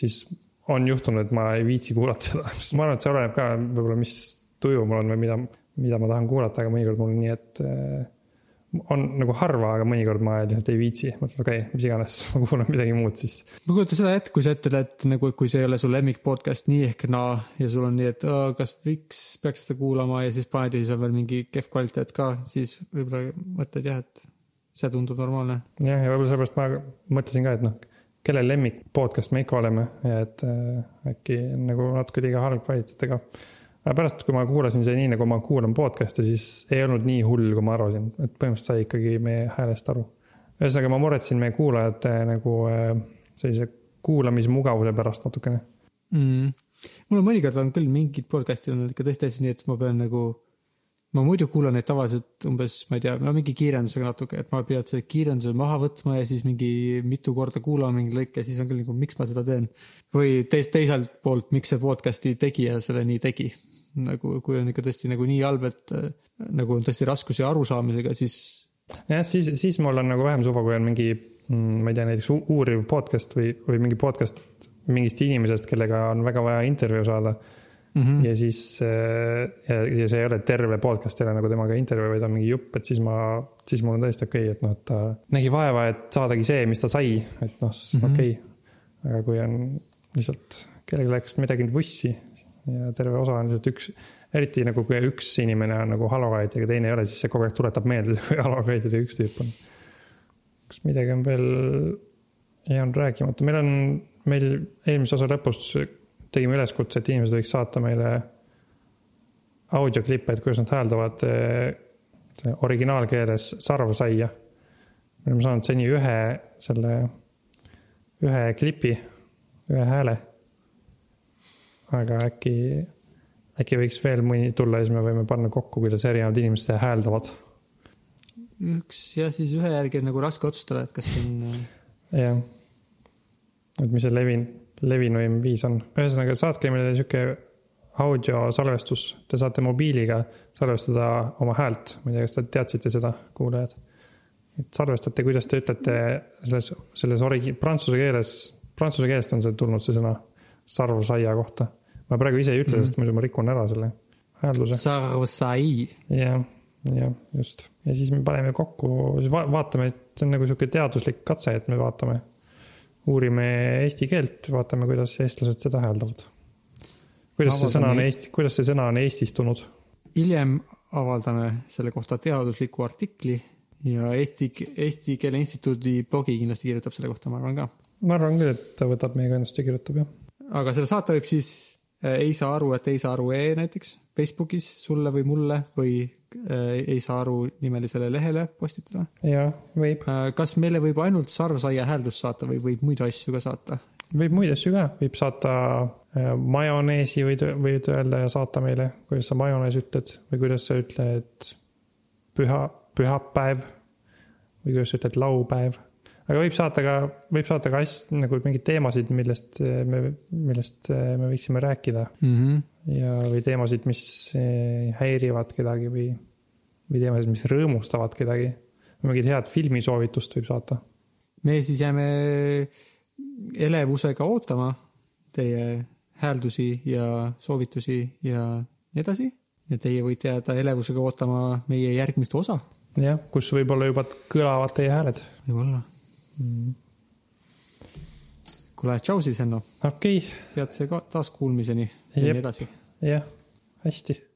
siis on juhtunud, et ma ei viitsi kuulata seda, sest ma arvan, et see oleneb ka võib-olla, mis tuju mul on või mida, mida ma tahan kuulata, aga mõnikord mul on nii, et eh, on nagu harva, aga mõnikord ma lihtsalt ei viitsi, mõtlen, okei okay,, mis iganes, ma kuulan midagi muud siis. ma kujutan seda ette, kui sa ütled, et nagu, kui see ei ole su lemmik podcast nii ehk naa ja sul on nii, et oh, kas võiks, peaks seda kuulama ja siis paned ja siis on veel mingi kehv kvaliteet ka, siis võib-olla mõtled jah, et see tundub normaalne. jah, ja võib-olla sellepärast ma mõtlesin ka, et noh, kelle lemmik podcast me ikka oleme ja et äh, äkki nagu natuke liiga halb kvaliteet, aga aga pärast, kui ma kuulasin seda nii, nagu ma kuulan podcast'e, siis ei olnud nii hull, kui ma arvasin, et põhimõtteliselt sai ikkagi meie häälest aru. ühesõnaga, ma muretsen meie kuulajate nagu äh, sellise kuulamismugavuse pärast natukene. mm.. mul on mõnikord on küll mingid podcast'id on ikka tõesti hästi nii, et ma pean nagu, ma muidu kuulan neid tavaliselt umbes, ma ei tea, no mingi kiirendusega natuke, et ma pean selle kiirenduse maha võtma ja siis mingi mitu korda kuulama mingi lõike, siis on küll nagu, miks ma seda teen. või teist, teiselt poolt, miks see podcast'i tegija selle nii tegi. nagu, kui on ikka tõesti nagu nii halb, et nagu on tõesti raskusi arusaamisega, siis jah, siis, siis mul on nagu vähem suva, kui on mingi, ma ei tea, näiteks uuriv podcast või, või mingi podcast mingist inimesest, kellega on väga vaja intervjuu saada mm. -hmm. ja siis äh, ja, ja see ei ole terve podcast, ei ole nagu temaga intervjuu, vaid on mingi jupp, et siis ma, siis mul on täiesti okei okay,, et noh, et ta nägi vaeva, et saadagi see, mis ta sai, et noh, siis mm. -hmm. okei okay.. aga kui on lihtsalt kellelgi läks midagi vussi ja terve osa on lihtsalt üks, eriti nagu kui üks inimene on nagu halvakaid ja teine ei ole, siis see kogu aeg tuletab meelde, kui ja üks tüüp on. kas midagi on veel jäänud rääkimata, meil on, meil eelmise osa lõpus tegime üleskutse, et inimesed võiks saata meile audioklippe, et kuidas nad hääldavad eh, originaalkeeles sarvsaia. me oleme saanud seni ühe selle, ühe klipi, ühe hääle. Aga äkki, äkki võiks veel mõni tulla ja siis me võime panna kokku, kuidas erinevad inimesed hääldavad. üks jah, siis ühe järgi on nagu raske otsustada, et kas see on äh, jah. et mis see levin, levinuim viis on. ühesõnaga, saatke meile sihuke audiosalvestus, te saate mobiiliga salvestada oma häält, ma ei tea, kas te teadsite seda, kuulajad. et salvestate, kuidas te ütlete selles, selles origi-, prantsuse keeles, prantsuse keelest on see tulnud, see sõna sarvsaia kohta. Ma praegu ise ei ütle, sest muidu ma rikun ära selle häälduse. sarvsai. jah, jah, just. ja siis me paneme kokku, siis va vaatame, et see on nagu sihuke teaduslik katse, et me vaatame, uurime eesti keelt, vaatame, kuidas eestlased seda hääldavad. kuidas see sõna on Avaldame- Eesti, kuidas see sõna on eestistunud? hiljem avaldame selle kohta teadusliku artikli ja Eesti, Eesti Keele Instituudi blogi kindlasti kirjutab selle kohta, ma arvan ka. ma arvan küll, et ta võtab meiega ennast ja kirjutab jah. aga selle saate võib siis ei saa aru, et ei saa aru E näiteks Facebookis sulle või mulle või äh, ei saa aru nimelisele lehele postitada. jah, võib, kas meile võib ainult sarvsaia hääldust saata või võib muid asju ka saata? võib muid asju ka, võib saata äh, majoneesi võid, võid öelda ja saata meile, kuidas sa majonees ütled või kuidas sa ütled püha, pühapäev või kuidas sa ütled laupäev. Aga võib saata ka, võib saata ka asju nagu mingeid teemasid, millest äh, me, millest äh, me võiksime rääkida Mm -hmm. ja, või teemasid, mis eh, häirivad kedagi või, või teemasid, mis rõõmustavad kedagi. mingit head filmisoovitust võib saata. me siis jääme elevusega ootama teie hääldusi ja soovitusi ja nii edasi. ja teie võite jääda elevusega ootama meie järgmist osa. jah, kus võib-olla juba kõlavad teie hääled. võib-olla. kuule, tšau siis, Enno. okei okay., peatse ka taaskuulmiseni ja Jep. nii edasi. jah, hästi